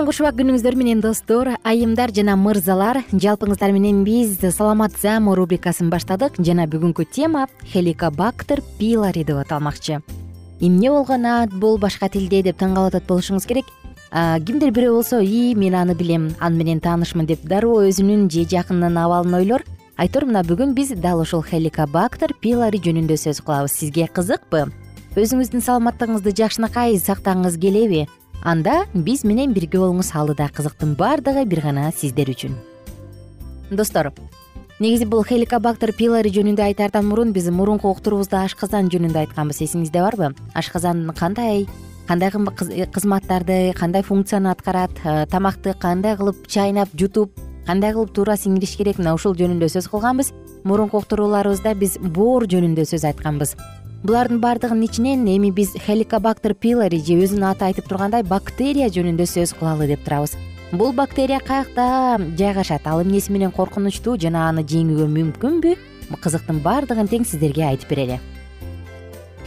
кутман кушубак күнүңүздөр менен достор айымдар жана мырзалар жалпыңыздар менен биз саламат заамы рубрикасын баштадык. Жана бүгүнкү тема хеликобактер пилари деп аталмакчы эмне болгон ат бул башка тилде деп таң калып атат болушуңуз керек? Кимдир бирөө болсо ии мен аны билем аны менен таанышмын деп дароо өзүнүн же жакынынын абалын ойлор. Айтор мына бүгүн биз дал ушул хеликобактер пилари жөнүндө сөз кылабыз. Сизге кызыкпы? Өзүңүздүн саламаттыгыңызды жакшынакай сактагыңыз келеби анда биз менен бирге болуңуз алдыда кызыктын баардыгы бир гана сиздер үчүн. Достор негизи бул хеликобактер пилари жөнүндө айтаардан мурун биз мурунку уктуруубузда ашказан жөнүндө айтканбыз. Эсиңизде барбы? Ашказан кандай? Кандай кызматтарды кандай функцияны аткарат? Э, тамакты кандай кылып чайнап жутуп кандай кылып туура сиңириш керек? Мына ушул жөнүндө сөз кылганбыз. Мурунку уктурууларыбызда биз боор жөнүндө сөз айтканбыз булардын баардыгынын ичинен эми биз хеликобактер пилари же өзүнүн аты айтып тургандай бактерия жөнүндө сөз кылалы деп турабыз. Бул бактерия каякта жайгашат. Ал эмнеси менен коркунучтуу жана аны жеңүүгө мүмкүнбү? Кызыктын баардыгын тең сиздерге айтып берели.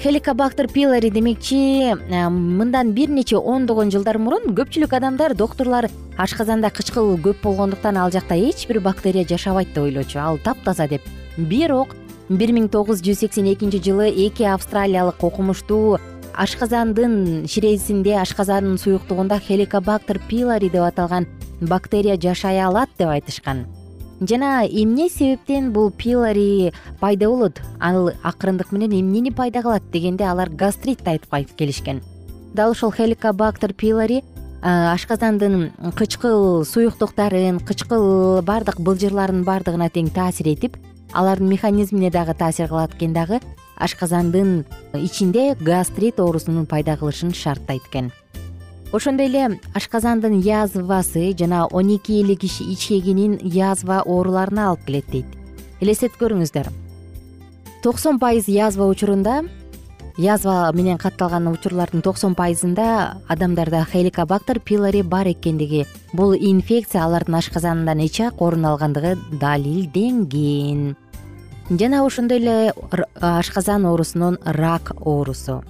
Хеликобактер пилари демекчи э, мындан бир нече ондогон жылдар мурун көпчүлүк адамдар доктурлар ашказанда кычкыл көп болгондуктан ал жакта эч бир бактерия жашабайт деп ойлочу. Ал таптаза деп. Бирок бир миң тогуз жүз сексен экинчи жылы эки австралиялык окумуштуу ашказандын ширесинде ашказандын суюктугунда хеликобактер пилари деп аталган бактерия жашай алат деп айтышкан. Жана эмне себептен бул пилари пайда болот? Ал акырындык менен эмнени пайда кылат дегенде алар гастритти айтып келишкен. Дал ушул хеликобактер пилари ашказандын кычкыл суюктуктарын кычкыл баардык былжырларынын баардыгына тең таасир этип алардын механизмине дагы таасир кылат экен дагы ашказандын ичинде гастрит оорусунун пайда кылышын шарттайт экен ошондой эле ашказандын язвасы жана он эки элек ичегинин язва ооруларына алып келет дейт. Элестетип көрүңүздөр. Токсон пайыз язва учурунда язва менен катталган учурлардын токсон пайызында адамдарда хеликобактер пилари бар экендиги бул инфекция алардын ашказанынан эч ак орун алгандыгы далилденген жана ошондой эле ашказан оорусунун рак оорусу.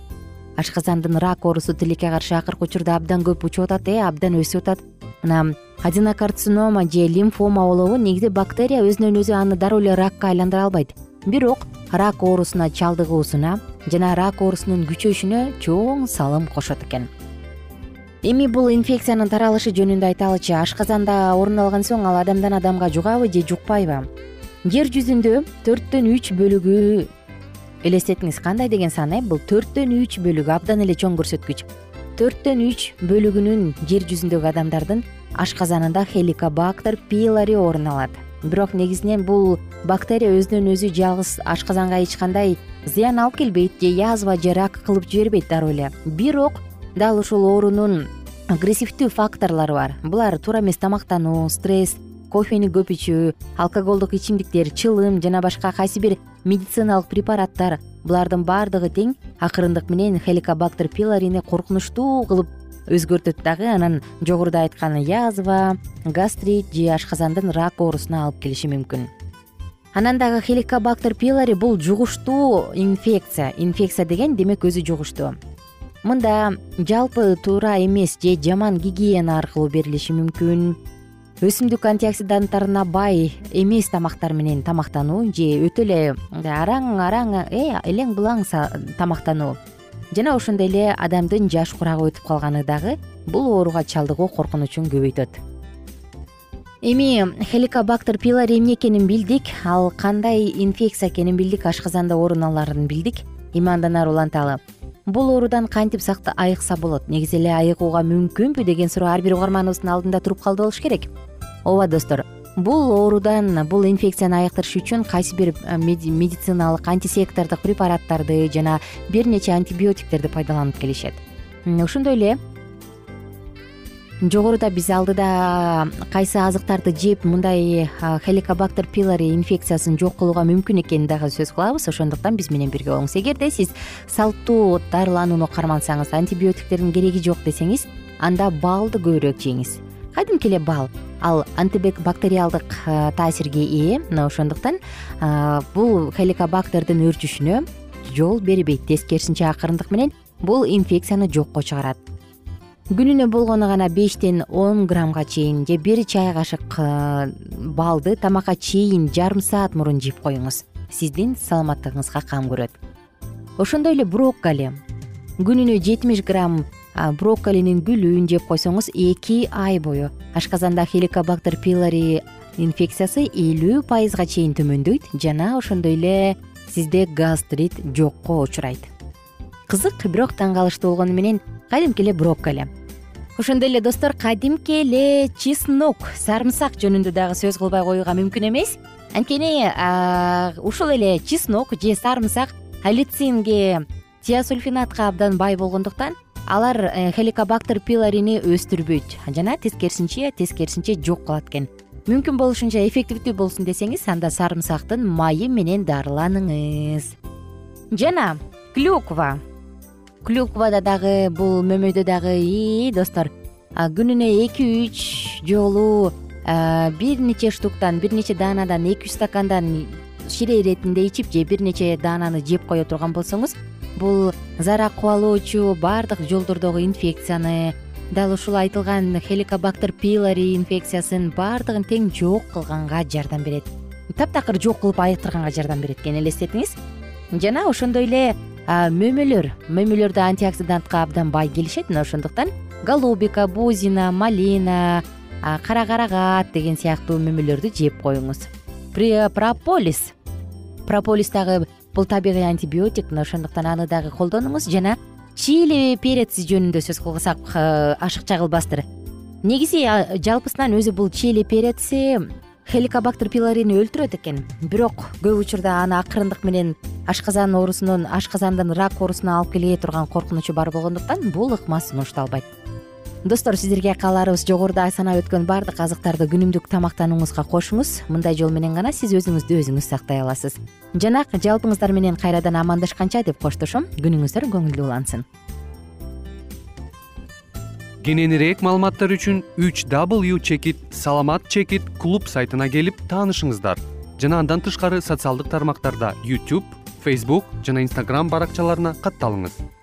Ашказандын рак оорусу тилекке каршы акыркы учурда абдан көп учуп атат э абдан өсүп атат. Мына аденокарцинома же лимфома болобу негизи бактерия өзүнөн өзү аны дароо эле ракка айландыра албайт. Бирок рак оорусуна чалдыгуусуна жана рак оорусунун күчөшүнө чоң салым кошот экен. Эми бул инфекциянын таралышы жөнүндө айталычы ашказанда орун алган соң ал адамдан адамга жугабы же жукпайбы жер жүзүндө төрттөн үч бөлүгү элестетиңиз. Кандай деген сан э? Бул төрттөн үч бөлүгү абдан эле чоң көрсөткүч. Төрттөн үч бөлүгүнүн жер жүзүндөгү адамдардын ашказанында хеликобактер пилари орун алат. Бирок негизинен бул бактерия өзүнөн өзү жалгыз ашказанга эч кандай зыян алып келбейт же язва же рак кылып жибербейт дароо эле. Бирок дал ушул оорунун агрессивдүү факторлору бар. Булар туура эмес тамактануу стресс кофени көп ичүү алкоголдук ичимдиктер чылым жана башка кайсы бир медициналык препараттар булардын баардыгы тең акырындык менен хеликобактер пилорини коркунучтуу кылып өзгөртөт. Дагы анан жогоруда айткан язва гастрит же ашказандын рак оорусуна алып келиши мүмкүн. Анан дагы хеликобактер пилори бул жугуштуу инфекция. Инфекция деген демек өзү жугуштуу. Мында жалпы туура эмес же жаман гигиена аркылуу берилиши мүмкүн өсүмдүк антиоксиданттарына бай эмес тамактар менен тамактануу же өтө эле араң араң э элең булаң тамактануу. Жана ошондой эле адамдын жаш курагы өтүп калганы дагы бул ооруга чалдыгуу коркунучун көбөйтөт. Эми хеликобактер пилори эмне экенин билдик ал кандай инфекция экенин билдик ашказанда орун аларын билдик эми андан ары уланталы. Бул оорудан кантип айыкса болот? Негизи эле айыгууга мүмкүнбү деген суроо ар бир угарманыбыздын алдында туруп калды болуш керек ооба достор бул оорудан бул инфекцияны айыктырыш үчүн кайсы бир медициналык антисектордук препараттарды жана бир нече антибиотиктерди пайдаланып келишет. Ошондой эле жогоруда биз алдыда кайсы азыктарды жеп мындай хеликобактер пилори инфекциясын жок кылууга мүмкүн экенин дагы сөз кылабыз. Ошондуктан биз менен бирге болуңуз. Эгерде сиз салттуу дарыланууну кармансаңыз антибиотиктердин кереги жок десеңиз анда балды көбүрөөк жеңиз кадимки эле бал. Ал антибактериалдык таасирге ээ мына ошондуктан бул хеликобактердин өрчүшүнө жол бербейт. Тескерисинче акырындык менен бул инфекцияны жокко чыгарат. Күнүнө болгону гана бештен он граммга чейин же бир чай кашык э, балды тамакка чейин жарым саат мурун жеп коюңуз. Сиздин саламаттыгыңызга кам көрөт. Ошондой эле брокколи. Күнүнө жетимиш грамм брокколинин гүлүн жеп койсоңуз эки ай бою. Ашказанда хеликобактер пилори инфекциясы элүү пайызга чейин төмөндөйт жана ошондой эле сизде гастрит жокко учурайт. Кызык бирок таң калыштуу болгону менен кадимки эле брокколи. Ошондой эле достор кадимки эле чеснок сарымсак жөнүндө дагы сөз кылбай коюуга мүмкүн эмес. Анткени ушул эле чеснок же сарымсак алицинге тиосульфинатка абдан бай болгондуктан алар э, хеликобактер пилорини өстүрбөйт. Жана тескерисинче тескерисинче жок кылат экен. Мүмкүн болушунча эффективдүү болсун десеңиз анда сарымсактын майы менен дарыланыңыз. Жана клюква. Клюквада дагы бул мөмөдө дагы достор күнүнө эки үч жолу бир нече штуктан бир нече даанадан эки үч стакандан шире иретинде ичип же бир нече даананы жеп кое турган болсоңуз бул зара кубалоочу баардык жолдордогу инфекцияны дал ушул айтылган хеликобактер пилори инфекциясын баардыгын тең жок кылганга жардам берет. Таптакыр жок кылып айыктырганга жардам берет экен элестетиңиз. Жана ошондой эле мөмөлөр мөмөлөр да антиоксидантка абдан бай келишет. Мына ошондуктан голубика бузина малина кара карагат деген сыяктуу мөмөлөрдү жеп коюңуз. Прополис. Прополис дагы бул табигый антибиотик. Мына ошондуктан аны дагы колдонуңуз жана чили переци жөнүндө сөз кылсак ашыкча кылбастыр негизи жалпысынан өзү бул чили переци хеликобактер пилорини өлтүрөт экен. Бирок көп учурда аны акырындык менен ашказан оорусунун ашказандын рак оорусуна алып келе турган коркунучу бар болгондуктан бул ыкма сунушталбайт достор сиздерге кааларыбыз жогоруда санап өткөн баардык азыктарды күнүмдүк тамактанууңузга кошуңуз. Мындай жол менен гана сиз өзүңүздү өзүңүз сактай аласыз. Жана жалпыңыздар менен кайрадан амандашканча деп коштошом. Күнүңүздөр көңүлдүү улансын. Кененирээк маалыматтар үчүн үч w чекит саламат чекит клуб сайтына келип таанышыңыздар. Жана андан тышкары социалдык тармактарда youtube facebook жана instagram баракчаларына катталыңыз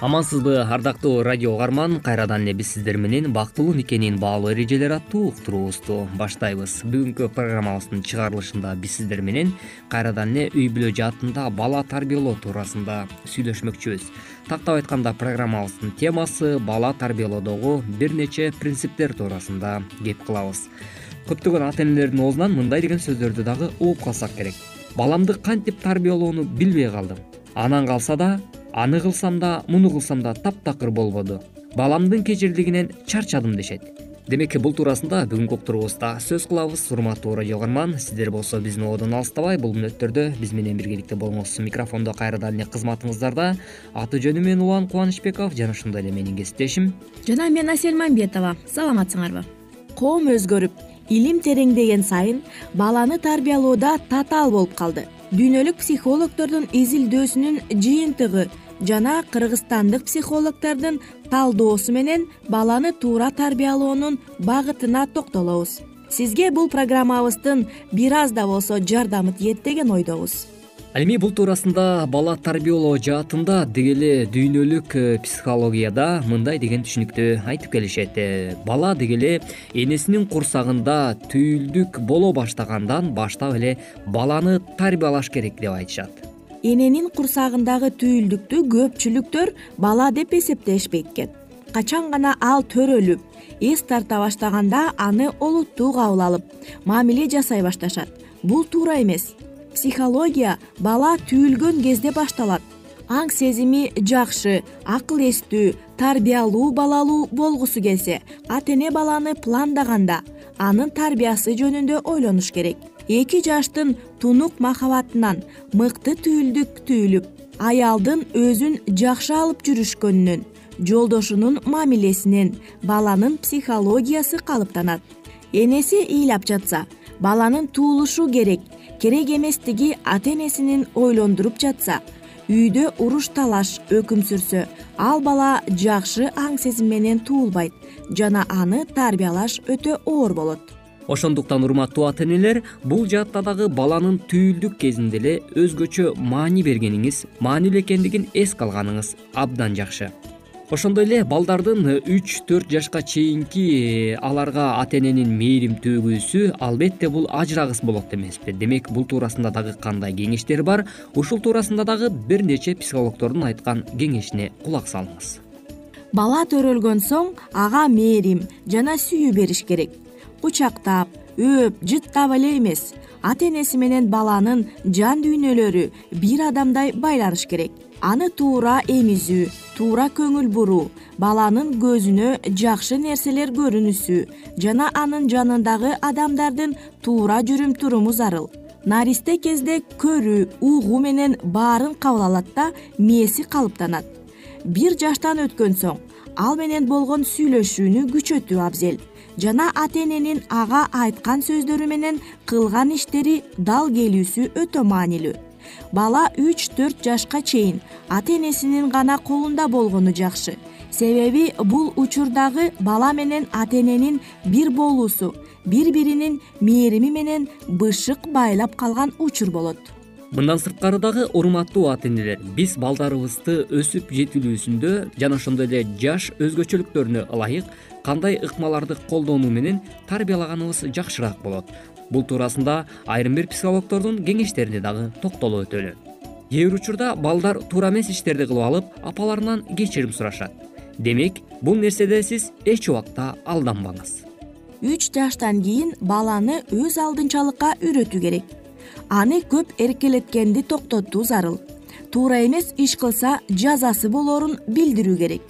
амансызбы ардактуу радио угарман. Кайрадан эле биз сиздер менен бактылуу никенин баалуу эрежелери аттуу уктуруубузду баштайбыз. Бүгүнкү программабыздын чыгарылышында биз сиздер менен кайрадан эле үй бүлө жаатында бала тарбиялоо туурасында сүйлөшмөкчүбүз. Тактап айтканда программабыздын темасы бала тарбиялоодогу бир нече принциптер туурасында кеп кылабыз. Көптөгөн ата энелердин оозунан мындай деген сөздөрдү дагы угуп калсак керек. Баламды кантип тарбиялоону билбей калдым. Анан калса да аны кылсам да муну кылсам да таптакыр болбоду. Баламдын кежирдигинен чарчадым дешет. Демек бул туурасында бүгүнкү уктуруубузда сөз кылабыз. Урматтуу радио угарман сиздер болсо биздин оодон алыстабай бул мүнөттөрдө биз менен биргеликте болуңуз микрофондо кайрадан эле кызматыңыздарда аты жөнүм менин улан кубанычбеков жана ошондой эле менин кесиптешим. Жана мен асель мамбетова саламатсыңарбы? Коом өзгөрүп илим тереңдеген сайын баланы тарбиялоодо татаал болуп калды. Дүйнөлүк психологдордун изилдөөсүнүн жыйынтыгы жана кыргызстандык психологдордун талдоосу менен баланы туура тарбиялоонун багытына токтолобуз. Сизге бул программабыздын бир аз да болсо жардамы тиет деген ойдобуз. Ал эми бул туурасында бала тарбиялоо жаатында деги эле дүйнөлүк э, психологияда мындай деген түшүнүктү айтып келишет. Э, бала деги эле энесинин курсагында түйүлдүк боло баштагандан баштап эле баланы тарбиялаш керек деп айтышат эненин курсагындагы түйүлдүктү көпчүлүктөр бала деп эсептешпейт экен качан гана ал төрөлүп эс тарта баштаганда аны олуттуу кабыл алып мамиле жасай башташат. Бул туура эмес. Психология бала түйүлгөн кезде башталат. Аң сезими жакшы акыл эстүү тарбиялуу балалуу болгусу келсе ата эне баланы пландаганда анын тарбиясы жөнүндө ойлонуш керек эки жаштын тунук махабатынан мыкты түйүлдүк түйүлүп аялдын өзүн жакшы алып жүрүшкөнүнөн жолдошунун мамилесинен баланын психологиясы калыптанат. Энеси ыйлап жатса баланын туулушу керек керек эместиги ата энесинин ойлондуруп жатса үйдө уруш талаш өкүм сүрсө ал бала жакшы аң сезим менен туулбайт жана аны тарбиялаш өтө оор болот ошондуктан урматтуу ата энелер бул жаатта дагы баланын түйүлдүк кезинде эле өзгөчө маани бергениңиз маанилүү экендигин эске алганыңыз абдан жакшы. Ошондой эле балдардын үч төрт жашка чейинки э, аларга ата эненин мээрим төгүүсү албетте бул ажырагыс болот эмеспи. Демек бул туурасында дагы кандай кеңештер бар ушул туурасында дагы бир нече психологдордун айткан кеңешине кулак салыңыз. Бала төрөлгөн соң ага мээрим жана сүйүү бериш керек кучактап өөп жыттап эле эмес. Ата энеси менен баланын жан дүйнөлөрү бир адамдай байланыш керек. Аны туура эмизүү туура көңүл буруу баланын көзүнө жакшы нерселер көрүнүшү жана анын жанындагы адамдардын туура жүрүм туруму зарыл. Наристе кезде көрүү угуу менен баарын кабыл алат да мээси калыптанат. Бир жаштан өткөн соң ал менен болгон сүйлөшүүнү күчөтүү абзел жана ата эненин ага айткан сөздөрү менен кылган иштери дал келүүсү өтө маанилүү. Бала үч төрт жашка чейин ата энесинин гана колунда болгону жакшы. Себеби бул учурдагы бала менен ата эненин бир болуусу бири биринин мээрими менен бышык байлап калган учур болот мындан сырткары дагы урматтуу ата энелер биз балдарыбызды өсүп жетилүүсүндө жана ошондой эле жаш өзгөчөлүктөрүнө ылайык кандай ыкмаларды колдонуу менен тарбиялаганыбыз жакшыраак болот. Бул туурасында айрым бир психологдордун кеңештерине дагы токтолуп өтөлү. Кээ бир учурда балдар туура эмес иштерди кылып алып апаларынан кечирим сурашат. Демек бул нерседе сиз эч убакта алданбаңыз. Үч жаштан кийин баланы өз алдынчалыкка үйрөтүү керек аны көп эркелеткенди токтотуу зарыл. Туура эмес иш кылса жазасы болорун билдирүү керек.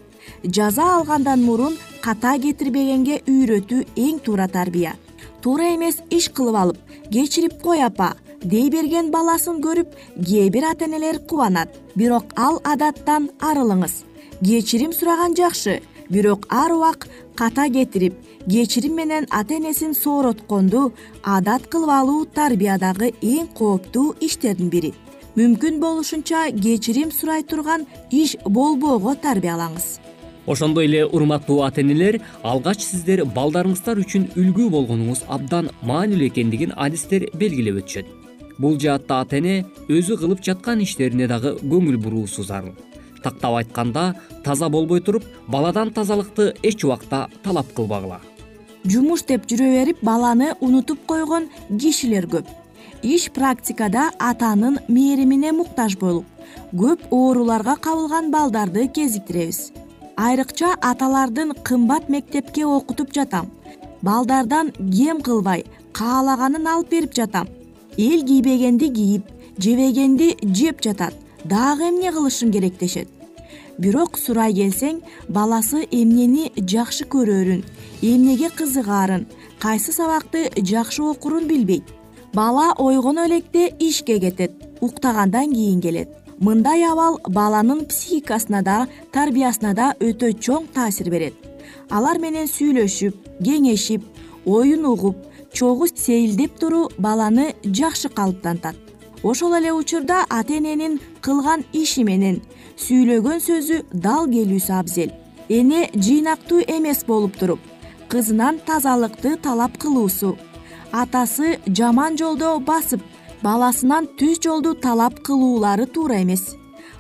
Жаза алгандан мурун ката кетирбегенге үйрөтүү эң туура тарбия. Туура эмес иш кылып алып кечирип кой апа дей берген баласын көрүп кээ бир ата энелер кубанат. Бирок ал адаттан арылыңыз. Кечирим сураган жакшы бирок ар убак ката кетирип кечирим менен ата энесин сооротконду адат кылып алуу тарбиядагы эң кооптуу иштердин бири. Мүмкүн болушунча кечирим сурай турган иш болбоого тарбиялаңыз. Ошондой эле урматтуу ата энелер алгач сиздер балдарыңыздар үчүн үлгү болгонуңуз абдан маанилүү экендигин адистер белгилеп өтүшөт. Бул жаатта ата эне өзү кылып жаткан иштерине дагы көңүл буруусу зарыл тактап айтканда таза болбой туруп баладан тазалыкты эч убакта талап кылбагыла. Жумуш деп жүрө берип баланы унутуп койгон кишилер көп. Иш практикада атанын мээримине муктаж болуп көп ооруларга кабылган балдарды кезиктиребиз. Айрыкча аталардын кымбат мектепке окутуп жатам. Балдардан кем кылбай каалаганын алып берип жатам. Эл кийбегенди кийип жебегенди жеп жатат. Дагы эмне кылышым керек дешет бирок сурай келсең баласы эмнени жакшы көрөрүн эмнеге кызыгаарын кайсы сабакты жакшы окурун билбейт. Бала ойгоно электе ишке кетет уктагандан кийин келет. Мындай абал баланын психикасына да тарбиясына да өтө чоң таасир берет. Алар менен сүйлөшүп кеңешип оюн угуп чогуу сейилдеп туруу баланы жакшы калыптантат. Ошол эле учурда ата эненин кылган иши менен сүйлөгөн сөзү дал келүүсү абзел эне жыйнактуу эмес болуп туруп кызынан тазалыкты талап кылуусу. Атасы жаман жолдо басып баласынан түз жолду талап кылуулары туура эмес.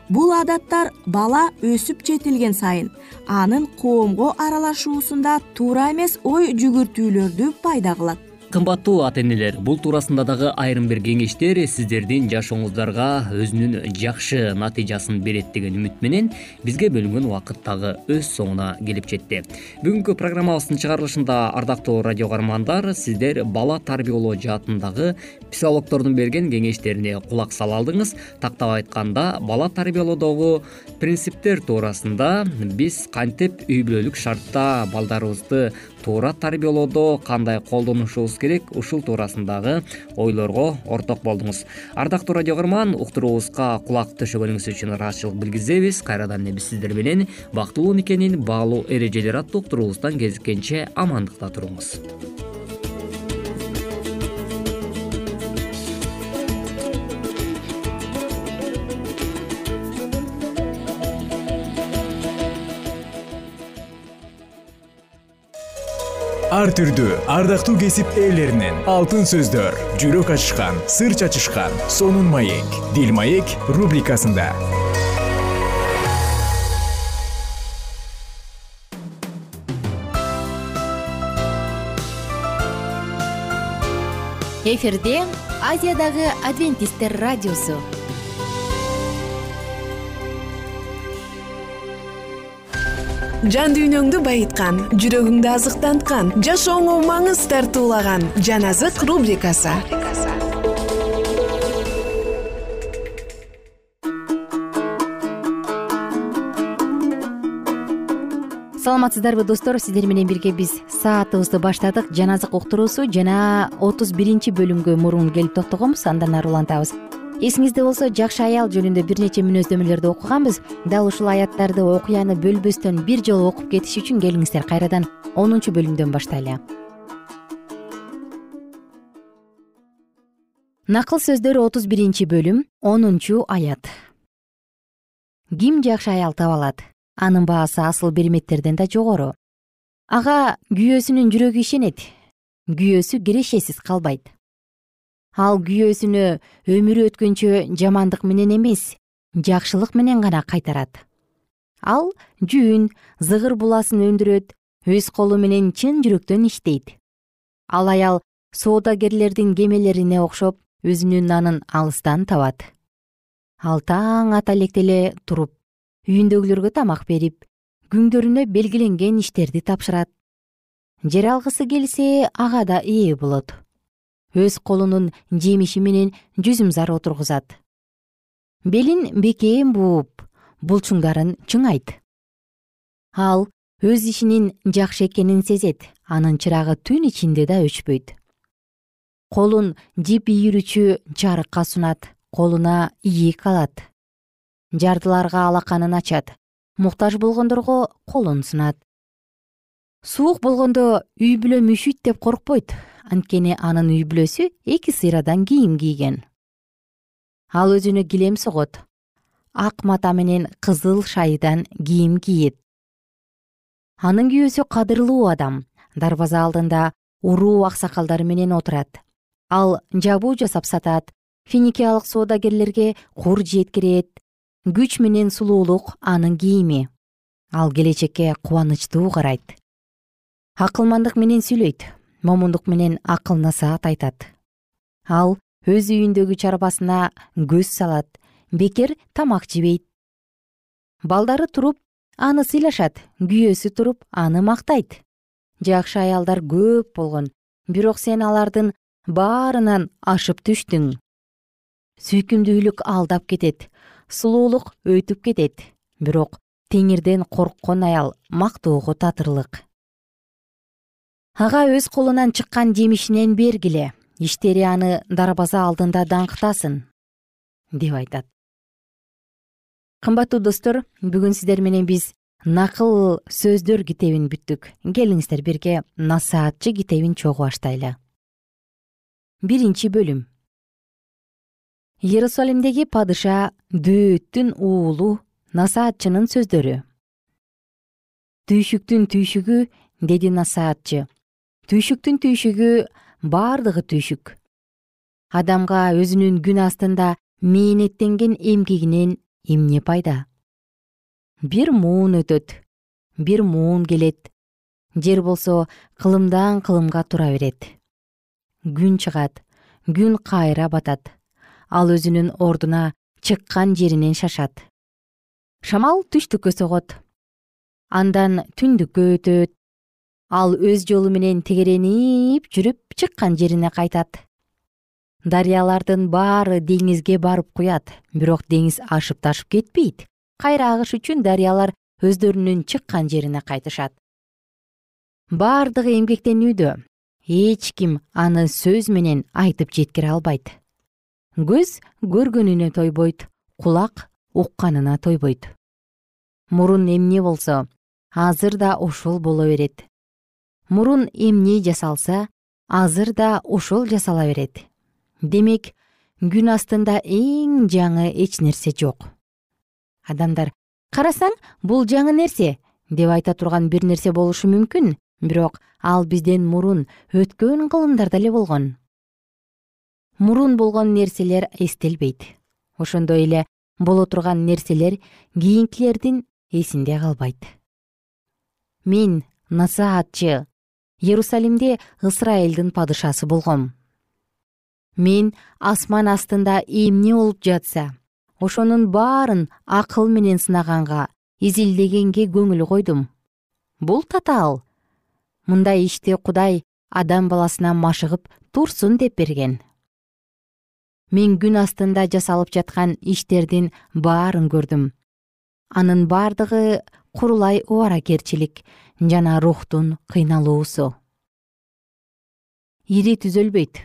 Бул адаттар бала өсүп жетилген сайын анын коомго аралашуусунда туура эмес ой жүгүртүүлөрдү пайда кылат кымбаттуу ата энелер бул туурасында дагы айрым бир кеңештер сиздердин жашооңуздарга өзүнүн жакшы натыйжасын берет деген үмүт менен бизге бөлүнгөн убакыт дагы өз соңуна келип жетти. Бүгүнкү программабыздын чыгарылышында ардактуу радио каармандар сиздер бала тарбиялоо жаатындагы психологдордун берген кеңештерине кулак сала алдыңыз. Тактап айтканда бала тарбиялоодогу принциптер туурасында биз кантип үй бүлөлүк шартта балдарыбызды туура тарбиялоодо кандай колдонушубуз керек ушул туурасындагы ойлорго орток болдуңуз. Ардактуу радио каарман уктуруубузга кулак төшөгөнүңүз үчүн ыраазычылык билгизебиз. Кайрадан эле биз сиздер менен бактылуу никенин баалуу эрежелери аттуу уктуруубуздан кезиккенче амандыкта туруңуз ар түрдүү ардактуу кесип ээлеринен. Алтын сөздөр жүрөк ачышкан сыр чачышкан сонун маек. Дил маек рубрикасында. Эфирде азиядагы адвентисттер радиосу жан дүйнөңдү байыткан жүрөгүңдү азыктанткан жашооңо маңыз тартуулаган жан азык рубрикасы. Саламатсыздарбы достор. Сиздер менен бирге биз саатыбызды баштадык. Жаназык уктуруусу жана отуз биринчи бөлүмгө мурун келип токтогонбуз. Андан ары улантабыз эсиңизде болсо жакшы аял жөнүндө бир нече мүнөздөмөлөрдү окуганбыз. Дал ушул аяттарды окуяны бөлбөстөн бир жолу окуп кетиш үчүн келиңиздер кайрадан. Онунчу бөлүмдөн баштайлы. Накыл сөздөр отуз биринчи бөлүм онунчу аят. Ким жакшы аял таба алат? Анын баасы асыл берметтерден да жогору. Ага күйөөсүнүн жүрөгү ишенет. Күйөөсү кирешесиз калбайт ал күйөөсүнө өмүрү өткөнчө жамандык менен эмес жакшылык менен гана кайтарат. Ал жүн зыгыр буласын өндүрөт өз колу менен чын жүрөктөн иштейт. Ал аял соодагерлердин кемелерине окшоп өзүнүн нанын алыстан табат. Ал таң ата электе эле туруп үйүндөгүлөргө тамак берип күндөрүнө белгиленген иштерди тапшырат. Жер алгысы келсе ага да ээ болот өз колунун жемиши менен жүзүмзар отургузат. Белин бекем бууп булчуңдарын чыңайт. Ал өз ишинин жакшы экенин сезет анын чырагы түн ичинде да өчпөйт. Колун жип ийирүүчү жарыкка сунат колуна ийик алат. Жардыларга алаканын ачат муктаж болгондорго колун сунат. Суук болгондо үй бүлө мүшүйт деп коркпойт анткени анын үй бүлөсү эки сыйрадан кийим кийген. Ал өзүнө килем согот. Ак мата менен кызыл шайыдан кийим кийет. Анын күйөөсү кадырлуу адам дарбаза алдында уруу аксакалдар менен отурат. Ал жабуу жасап сатат финикиялык соодагерлерге кур жеткирет күч менен сулуулук анын кийими. Ал келечекке кубанычтуу карайт. Акылмандык менен сүйлөйт момундук менен акыл насаат айтат. Ал өз үйүндөгү чарбасына көз салат бекер тамак жебейт. Балдары туруп аны сыйлашат күйөөсү туруп аны мактайт. Жакшы аялдар көп болгон бирок сен алардын баарынан ашып түштүң. Сүйкүмдүүлүк алдап кетет сулуулук өтүп кетет. Бирок теңирден корккон аял мактоого татырлык ага өз колунан чыккан жемишинен бергиле. Иштери аны дарбаза алдында даңктасын деп айтат. Кымбаттуу достор бүгүн сиздер менен биз накыл сөздөр китебин бүттүк. Келиңиздер бирге насаатчы китебин чогуу баштайлы биринчи бөлүм. Иерусалимдеги падыша дөөттүн уулу насаатчынын сөздөрү. Түйшүктүн түйшүгү деди насаатчы түйшүктүн түйшүгү бардыгы түйшүк. Адамга өзүнүн күн астында мээнеттенген эмгегинен эмне пайда? Бир муун өтөт бир муун келет. Жер болсо кылымдан кылымга тура берет. Күн чыгат күн кайра батат. Ал өзүнүн ордуна чыккан жеринен шашат. Шамал түштүккө согот. Андан түндүккө өтөт ал өз жолу менен тегеренип жүрүп чыккан жерине кайтат. Дарыялардын баары деңизге барып куят бирок деңиз ашып ташып кетпейт. Кайра агыш үчүн дарыялар өздөрүнүн чыккан жерине кайтышат. Бардыгы эмгектенүүдө эч ким аны сөз менен айтып жеткире албайт. Көз көргөнүнө тойбойт кулак укканына тойбойт. Мурун эмне болсо азыр да ошол боло берет мурун эмне жасалса азыр да ошол жасала берет. Демек күн астында эң жаңы эч нерсе жок. Адамдар карасаң бул жаңы нерсе деп айта турган бир нерсе болушу мүмкүн бирок ал бизден мурун өткөн кылымдарда эле болгон. Мурун болгон нерселер эстелбейт. Ошондой эле боло турган нерселер кийинкилердин эсинде калбайт. Мен насаатчы иерусалимде ысрайылдын падышасы болгом. Мен асман астында эмне болуп жатса ошонун баарын акыл менен сынаганга изилдегенге көңүл койдум. Бул татаал. Мындай ишти кудай адам баласына машыгып турсун деп берген. Мен күн астында жасалып жаткан иштердин баарын көрдүм. Анын баардыгы курулай убаракерчилик жана рухтун кыйналуусу. Ири түзөлбөйт.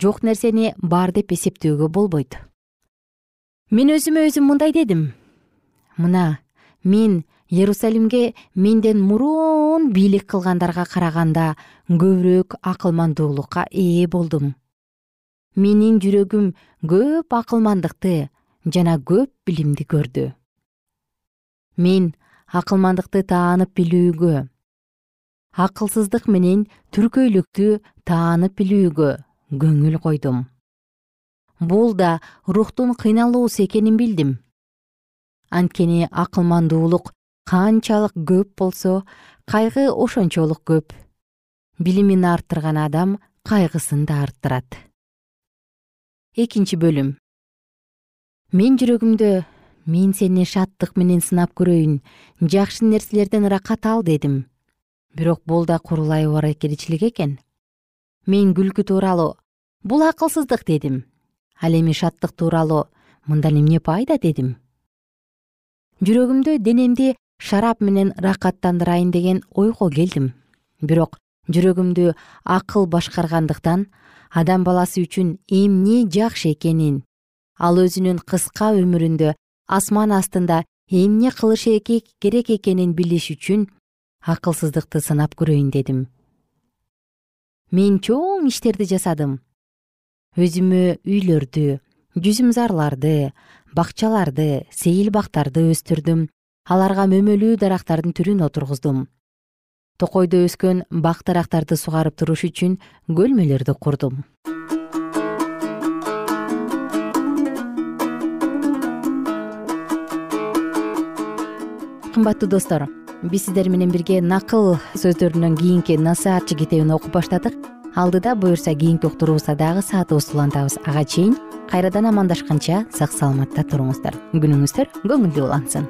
Жок нерсени бар деп эсептөөгө болбойт. Мен өзүмө өзүм мындай дедим. Мына мен иерусалимге менден мурун бийлик кылгандарга караганда көбүрөөк акылмандуулукка ээ болдум. Менин жүрөгүм көп акылмандыкты жана көп билимди көрдү. Мен акылмандыкты таанып билүүгө. Акылсыздык менен түркөйлүктү таанып билүүгө көңүл койдум. Бул да рухтун кыйналуусу экенин билдим. Анткени акылмандуулук канчалык көп болсо кайгы ошончолук көп. Билимин арттырган адам кайгысын да арттырат. Экинчи бөлүм. Мен жүрөгүмдө мен сени шаттык менен сынап көрөйүн жакшы нерселерден ыракат ал дедим. Бирок бул да курулай убаракерчилик экен. Мен күлкү тууралуу бул акылсыздык дедим. Ал эми шаттык тууралуу мындан эмне пайда? дедим. Жүрөгүмдө денемди шарап менен ыракаттандырайын деген ойго келдим. Бирок жүрөгүмдү акыл башкаргандыктан адам баласы үчүн эмне жакшы экенин ал өзүнүн кыска өмүрүндө асман астында эмне кылыш керек экенин билиш үчүн акылсыздыкты сынап көрөйүн дедим. Мен чоң иштерди жасадым. Өзүмө үйлөрдү жүзүм зарларды бакчаларды сейил бактарды өстүрдүм. Аларга мөмөлүү дарактардын түрүн отургуздум. Токойдо өскөн бак дарактарды сугарып туруш үчүн көлмөлөрдү курдум кымбаттуу достор биз сиздер менен бирге накыл сөздөрүнөн кийинки насаатчы китебин окуп баштадык. Алдыда буюрса кийинки уктуруубузда дагы саатыбызды улантабыз ага чейин кайрадан амандашканча сак саламатта туруңуздар. Күнүңүздөр көңүлдүү улансын.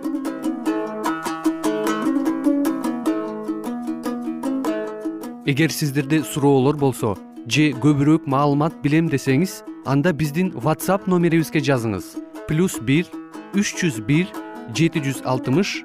Эгер сиздерде суроолор болсо же көбүрөөк маалымат билем десеңиз анда биздин whatsapp номерибизге жазыңыз. плюс бир үч жүз бир жети жүз алтымыш